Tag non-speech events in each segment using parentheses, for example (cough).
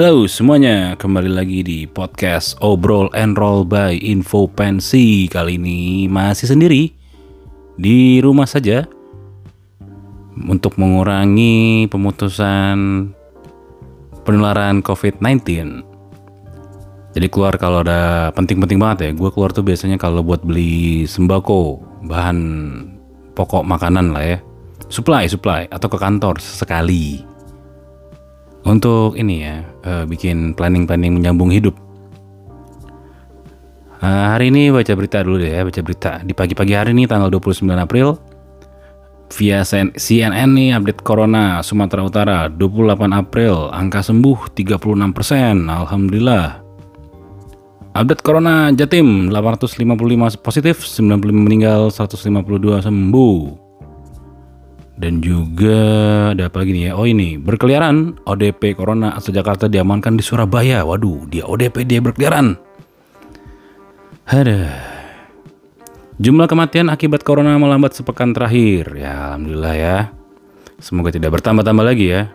Halo semuanya, kembali lagi di podcast Obrol and Roll by Info Pensi. Kali ini masih sendiri di rumah saja Untuk mengurangi pemutusan penularan COVID-19 Jadi keluar kalau ada penting-penting banget ya. Gue keluar tuh biasanya kalau buat beli sembako Bahan pokok makanan lah ya. Supply, supply, atau ke kantor sekali untuk ini ya uh, bikin planning-planning menyambung hidup. Uh, hari ini baca berita dulu deh ya, baca berita. Di pagi-pagi hari ini tanggal 29 April via CNN nih update Corona Sumatera Utara 28 April angka sembuh 36%. Alhamdulillah. Update Corona Jatim 855 positif, 95 meninggal, 152 sembuh. Dan juga ada apa lagi nih ya? Oh ini berkeliaran ODP Corona asal Jakarta diamankan di Surabaya. Waduh, dia ODP dia berkeliaran. Ada. Jumlah kematian akibat Corona melambat sepekan terakhir. Ya, alhamdulillah ya. Semoga tidak bertambah-tambah lagi ya.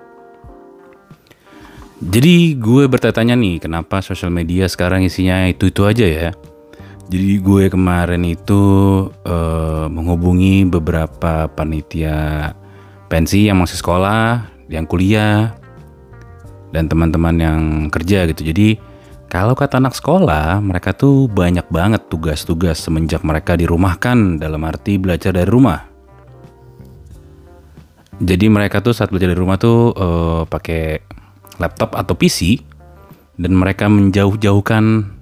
Jadi gue bertanya nih, kenapa sosial media sekarang isinya itu-itu aja ya? Jadi gue kemarin itu uh, menghubungi beberapa panitia pensi yang masih sekolah, yang kuliah, dan teman-teman yang kerja gitu. Jadi kalau kata anak sekolah, mereka tuh banyak banget tugas-tugas semenjak mereka dirumahkan dalam arti belajar dari rumah. Jadi mereka tuh saat belajar dari rumah tuh uh, pakai laptop atau PC dan mereka menjauh-jauhkan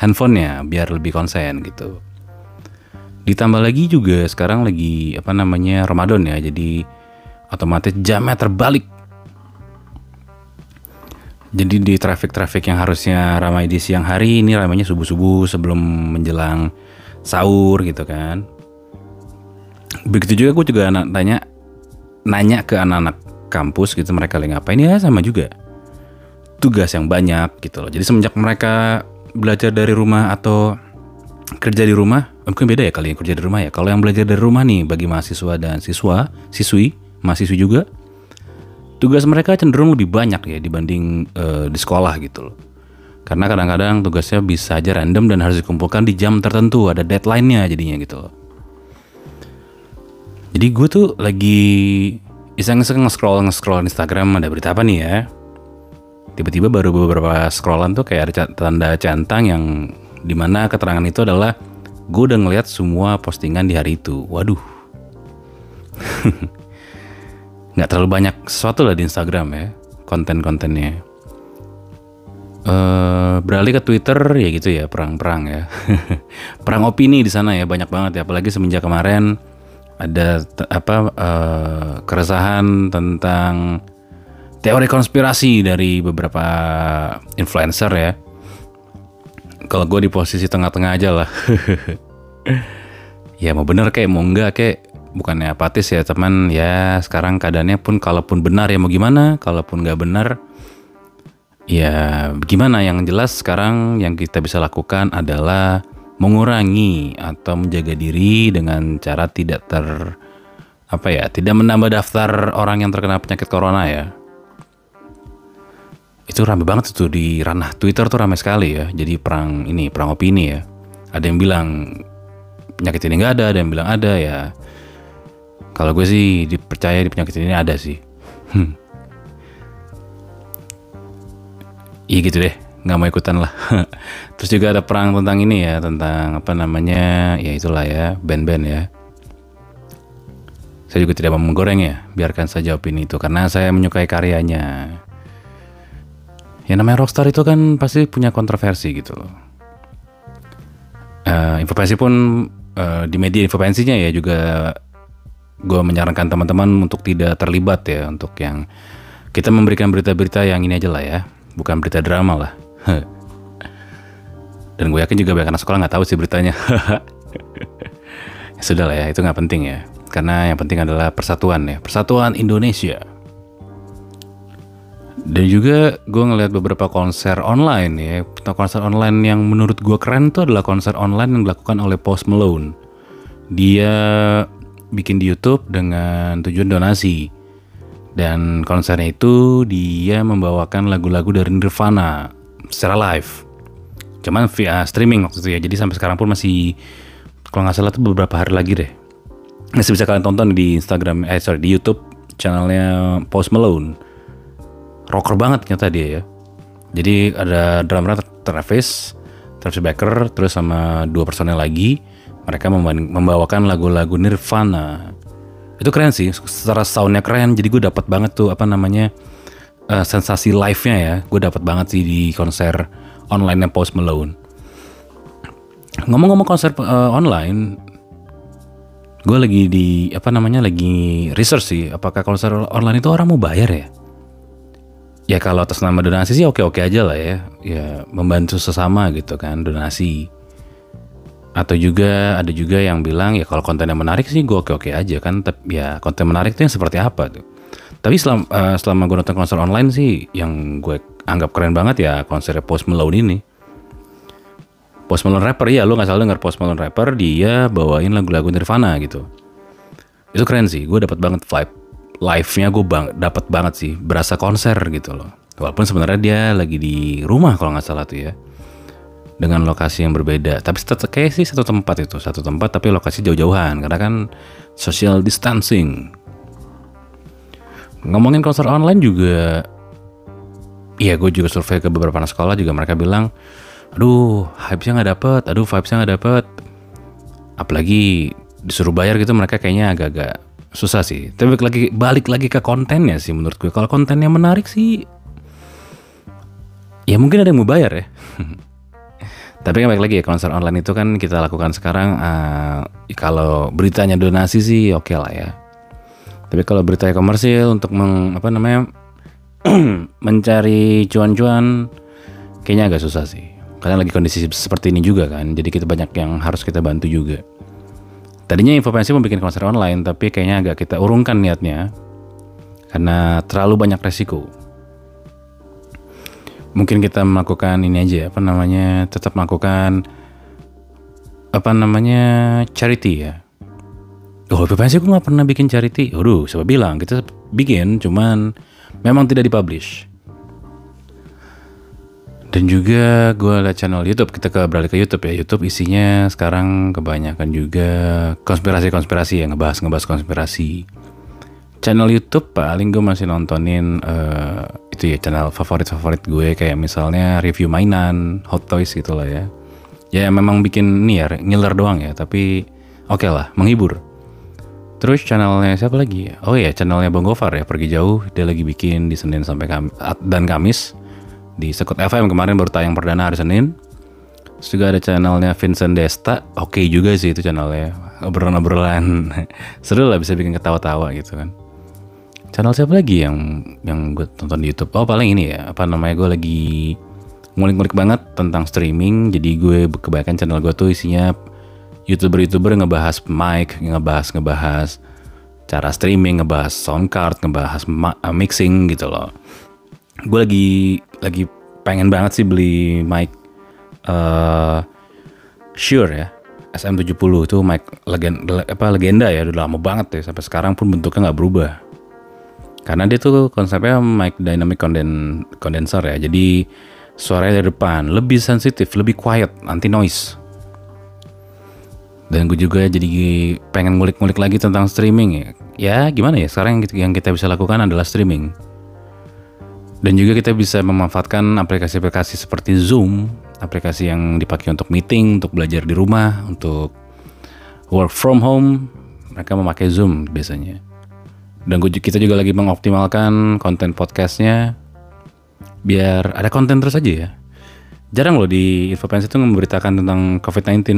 handphonenya biar lebih konsen gitu. Ditambah lagi juga sekarang lagi apa namanya Ramadan ya, jadi otomatis jamnya terbalik. Jadi di traffic-traffic yang harusnya ramai di siang hari ini ramainya subuh-subuh sebelum menjelang sahur gitu kan. Begitu juga gue juga anak tanya nanya ke anak-anak kampus gitu mereka lagi ngapain ya sama juga tugas yang banyak gitu loh. Jadi semenjak mereka belajar dari rumah atau kerja di rumah mungkin beda ya kali yang kerja di rumah ya. Kalau yang belajar dari rumah nih bagi mahasiswa dan siswa siswi mahasiswi juga tugas mereka cenderung lebih banyak ya dibanding uh, di sekolah gitu loh. Karena kadang-kadang tugasnya bisa aja random dan harus dikumpulkan di jam tertentu ada deadline-nya jadinya gitu loh. Jadi gue tuh lagi iseng-iseng nge-scroll nge-scroll Instagram ada berita apa nih ya tiba-tiba baru beberapa scrollan tuh kayak ada tanda centang yang di mana keterangan itu adalah gue udah ngeliat semua postingan di hari itu. Waduh. (laughs) Nggak terlalu banyak sesuatu lah di Instagram ya konten-kontennya. Uh, beralih ke Twitter ya gitu ya perang-perang ya. (laughs) Perang opini di sana ya banyak banget ya. Apalagi semenjak kemarin ada apa uh, keresahan tentang teori konspirasi dari beberapa influencer ya. Kalau gue di posisi tengah-tengah aja lah. (laughs) ya mau bener kayak mau enggak kayak bukannya apatis ya teman ya sekarang keadaannya pun kalaupun benar ya mau gimana kalaupun nggak benar ya gimana yang jelas sekarang yang kita bisa lakukan adalah mengurangi atau menjaga diri dengan cara tidak ter apa ya tidak menambah daftar orang yang terkena penyakit corona ya itu rame banget tuh di ranah Twitter tuh rame sekali ya. Jadi perang ini, perang opini ya. Ada yang bilang penyakit ini nggak ada, ada yang bilang ada ya. Kalau gue sih dipercaya di penyakit ini ada sih. Hmm. Iya gitu deh, nggak mau ikutan lah. (laughs) Terus juga ada perang tentang ini ya, tentang apa namanya, ya itulah ya, band-band ya. Saya juga tidak mau menggoreng ya, biarkan saja opini itu karena saya menyukai karyanya yang namanya rockstar itu kan pasti punya kontroversi gitu. Loh. Uh, informasi pun uh, di media informasinya ya juga gue menyarankan teman-teman untuk tidak terlibat ya untuk yang kita memberikan berita-berita yang ini aja lah ya bukan berita drama lah. (laughs) Dan gue yakin juga banyak anak sekolah nggak tahu sih beritanya. (laughs) Ya sudah lah ya itu nggak penting ya. Karena yang penting adalah persatuan ya persatuan Indonesia dan juga gue ngeliat beberapa konser online ya. Konser online yang menurut gue keren itu adalah konser online yang dilakukan oleh Post Malone. Dia bikin di YouTube dengan tujuan donasi. Dan konsernya itu dia membawakan lagu-lagu dari Nirvana secara live. Cuman via streaming waktu itu ya. Jadi sampai sekarang pun masih kalau nggak salah tuh beberapa hari lagi deh. Masih bisa kalian tonton di Instagram, eh sorry di YouTube channelnya Post Malone. Rocker banget ternyata dia ya. Jadi ada drummer Travis, Travis Baker, terus sama dua personel lagi. Mereka membawakan lagu-lagu Nirvana. Itu keren sih, secara soundnya keren. Jadi gue dapat banget tuh apa namanya uh, sensasi live-nya ya. Gue dapat banget sih di konser online-nya Post Malone. Ngomong-ngomong konser uh, online, gue lagi di apa namanya lagi research sih. Apakah konser online itu orang mau bayar ya? Ya kalau atas nama donasi sih oke-oke aja lah ya. Ya membantu sesama gitu kan donasi. Atau juga ada juga yang bilang ya kalau kontennya menarik sih gue oke-oke aja kan tapi ya konten menarik itu yang seperti apa tuh. Tapi selama, uh, selama gue nonton konser online sih yang gue anggap keren banget ya konser Post Malone ini. Post Malone rapper ya lo nggak salah denger Post Malone rapper dia bawain lagu-lagu Nirvana gitu. Itu keren sih gue dapat banget vibe live-nya gue bang dapat banget sih berasa konser gitu loh. Walaupun sebenarnya dia lagi di rumah kalau nggak salah tuh ya dengan lokasi yang berbeda. Tapi tetap kayak sih satu tempat itu satu tempat tapi lokasi jauh-jauhan karena kan social distancing. Ngomongin konser online juga iya gue juga survei ke beberapa anak sekolah juga mereka bilang aduh hype-nya nggak dapet aduh vibes-nya nggak dapet. Apalagi disuruh bayar gitu mereka kayaknya agak-agak susah sih. Tapi lagi balik lagi ke kontennya sih menurut gue. Kalau kontennya menarik sih, ya mungkin ada yang mau bayar ya. (laughs) Tapi kan balik lagi ya konser online itu kan kita lakukan sekarang. Uh, kalau beritanya donasi sih oke okay lah ya. Tapi kalau beritanya komersil untuk meng, apa namanya (clears throat) mencari cuan-cuan, kayaknya agak susah sih. Karena lagi kondisi seperti ini juga kan. Jadi kita banyak yang harus kita bantu juga. Tadinya Infopensi mau bikin konser online, tapi kayaknya agak kita urungkan niatnya karena terlalu banyak resiko. Mungkin kita melakukan ini aja, apa namanya, tetap melakukan apa namanya charity ya. Oh, Infopensi aku nggak pernah bikin charity. Waduh, siapa bilang kita bikin, cuman memang tidak dipublish. Dan juga gue liat channel YouTube, kita ke beralih ke YouTube ya. YouTube isinya sekarang kebanyakan juga konspirasi-konspirasi ya, ngebahas-ngebahas konspirasi. Channel YouTube paling gue masih nontonin uh, itu ya channel favorit-favorit gue kayak misalnya review mainan, hot toys gitu lah ya. Ya memang bikin nih ya, ngiler doang ya, tapi oke okay lah, menghibur. Terus channelnya siapa lagi? Oh ya, channelnya Bang Gofar ya, pergi jauh. Dia lagi bikin di Senin sampai Kamis dan Kamis di Sekut FM kemarin baru tayang perdana hari Senin. Terus juga ada channelnya Vincent Desta, oke okay juga sih itu channelnya. Obrolan-obrolan (laughs) seru lah bisa bikin ketawa-tawa gitu kan. Channel siapa lagi yang yang gue tonton di YouTube? Oh paling ini ya, apa namanya gue lagi ngulik-ngulik banget tentang streaming. Jadi gue kebanyakan channel gue tuh isinya youtuber-youtuber ngebahas mic, ngebahas ngebahas cara streaming, ngebahas sound card, ngebahas mixing gitu loh gue lagi lagi pengen banget sih beli mic uh, Shure ya SM70 itu mic legenda, apa legenda ya udah lama banget ya sampai sekarang pun bentuknya nggak berubah. Karena dia tuh konsepnya mic dynamic conden condenser ya jadi suaranya dari depan lebih sensitif lebih quiet anti noise. Dan gue juga jadi pengen ngulik-ngulik lagi tentang streaming ya. Ya gimana ya sekarang yang kita bisa lakukan adalah streaming dan juga kita bisa memanfaatkan aplikasi-aplikasi seperti Zoom, aplikasi yang dipakai untuk meeting, untuk belajar di rumah, untuk work from home. Mereka memakai Zoom biasanya. Dan kita juga lagi mengoptimalkan konten podcastnya biar ada konten terus aja ya. Jarang loh di Infopens itu memberitakan tentang COVID-19.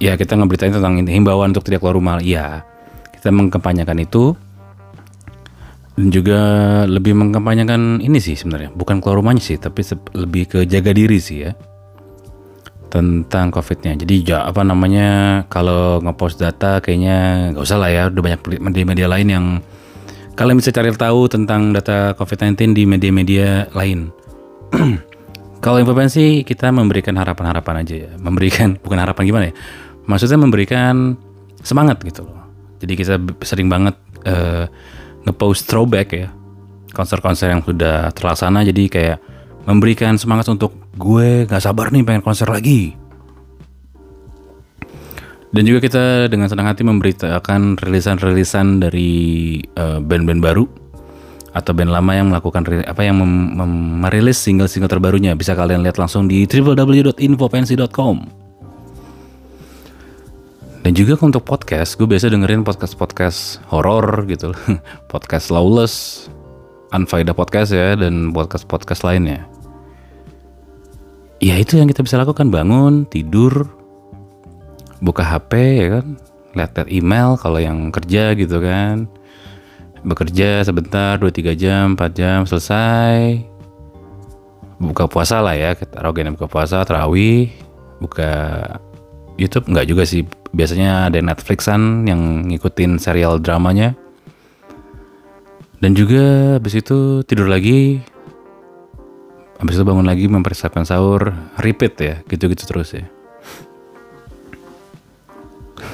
Ya kita ngeberitain tentang himbauan untuk tidak keluar rumah. Ya kita mengkampanyekan itu dan juga lebih mengkampanyekan ini sih sebenarnya. Bukan keluar rumahnya sih tapi lebih ke jaga diri sih ya. Tentang covidnya. Jadi ya, apa namanya kalau ngepost data kayaknya nggak usah lah ya. Udah banyak media-media lain yang kalian bisa cari tahu tentang data covid-19 di media-media lain. (clears throat) Kalau informasi kita memberikan harapan-harapan aja ya. Memberikan (laughs) bukan harapan gimana ya. Maksudnya memberikan semangat gitu loh. Jadi kita sering banget uh, ngepost throwback ya. Konser-konser yang sudah terlaksana jadi kayak memberikan semangat untuk gue gak sabar nih pengen konser lagi. Dan juga kita dengan senang hati memberitakan rilisan-rilisan dari uh, band-band baru atau band lama yang melakukan apa yang merilis single-single terbarunya. Bisa kalian lihat langsung di www.infopensi.com. Dan juga untuk podcast, gue biasa dengerin podcast-podcast horor gitu, (laughs) podcast lawless, unfaida podcast ya dan podcast-podcast lainnya. Ya itu yang kita bisa lakukan. Bangun, tidur, buka HP ya kan? Lihat-lihat email kalau yang kerja gitu kan. Bekerja sebentar 2-3 jam 4 jam selesai. Buka puasa lah ya rogen buka puasa terawih buka YouTube. Nggak juga sih biasanya ada Netflixan yang ngikutin serial dramanya. Dan juga habis itu tidur lagi. Habis itu bangun lagi mempersiapkan sahur. Repeat ya gitu-gitu terus ya.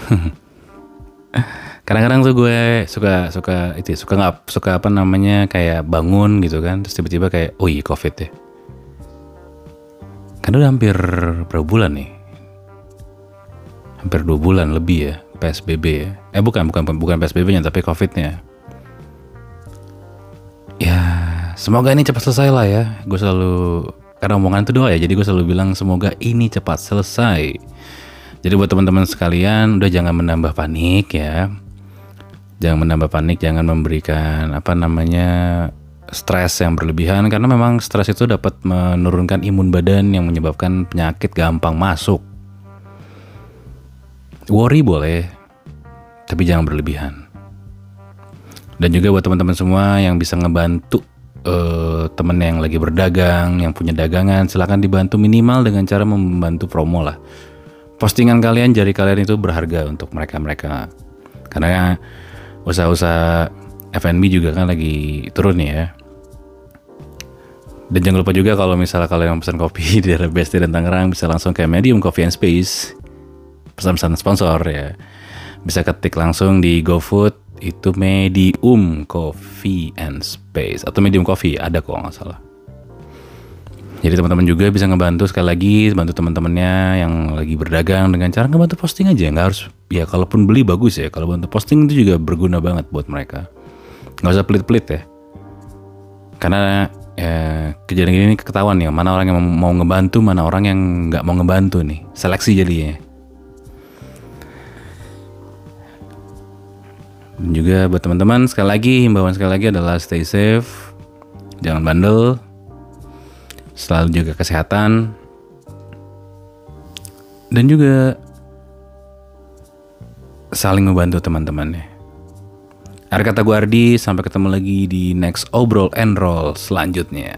(laughs) Kadang-kadang tuh gue suka suka itu ya, suka nggak suka apa namanya kayak bangun gitu kan. Terus tiba-tiba kayak oh iya covid ya. Karena udah hampir berapa bulan nih hampir dua bulan lebih ya psbb ya eh bukan bukan bukan psbb nya tapi covidnya ya semoga ini cepat selesai lah ya gue selalu karena omongan itu doa ya jadi gue selalu bilang semoga ini cepat selesai jadi buat teman-teman sekalian udah jangan menambah panik ya. Jangan menambah panik, jangan memberikan apa namanya stres yang berlebihan karena memang stres itu dapat menurunkan imun badan yang menyebabkan penyakit gampang masuk. Worry boleh, tapi jangan berlebihan. Dan juga buat teman-teman semua yang bisa ngebantu uh, temen yang lagi berdagang, yang punya dagangan, silahkan dibantu minimal dengan cara membantu promo lah. Postingan kalian jari kalian itu berharga untuk mereka-mereka. Karena usaha-usaha F&B juga kan lagi turun ya. Dan jangan lupa juga kalau misalnya kalian mau pesan kopi (laughs) di daerah Besti dan Tangerang bisa langsung ke Medium Coffee and Space pesan-pesan sponsor ya. Bisa ketik langsung di GoFood itu Medium Coffee and Space. Atau Medium Coffee ada kok nggak salah. Jadi teman-teman juga bisa ngebantu sekali lagi bantu teman-temannya yang lagi berdagang dengan cara ngebantu posting aja. Nggak harus ya kalaupun beli bagus ya kalau bantu posting itu juga berguna banget buat mereka. Nggak usah pelit-pelit ya. Karena ya, kejadian ini ketahuan ya mana orang yang mau ngebantu mana orang yang nggak mau ngebantu nih. Seleksi jadinya dan juga buat teman-teman sekali lagi himbauan sekali lagi adalah stay safe jangan bandel selalu jaga kesehatan, dan juga saling membantu teman-temannya. Akhir kata gue Ardi, sampai ketemu lagi di next obrol and roll selanjutnya.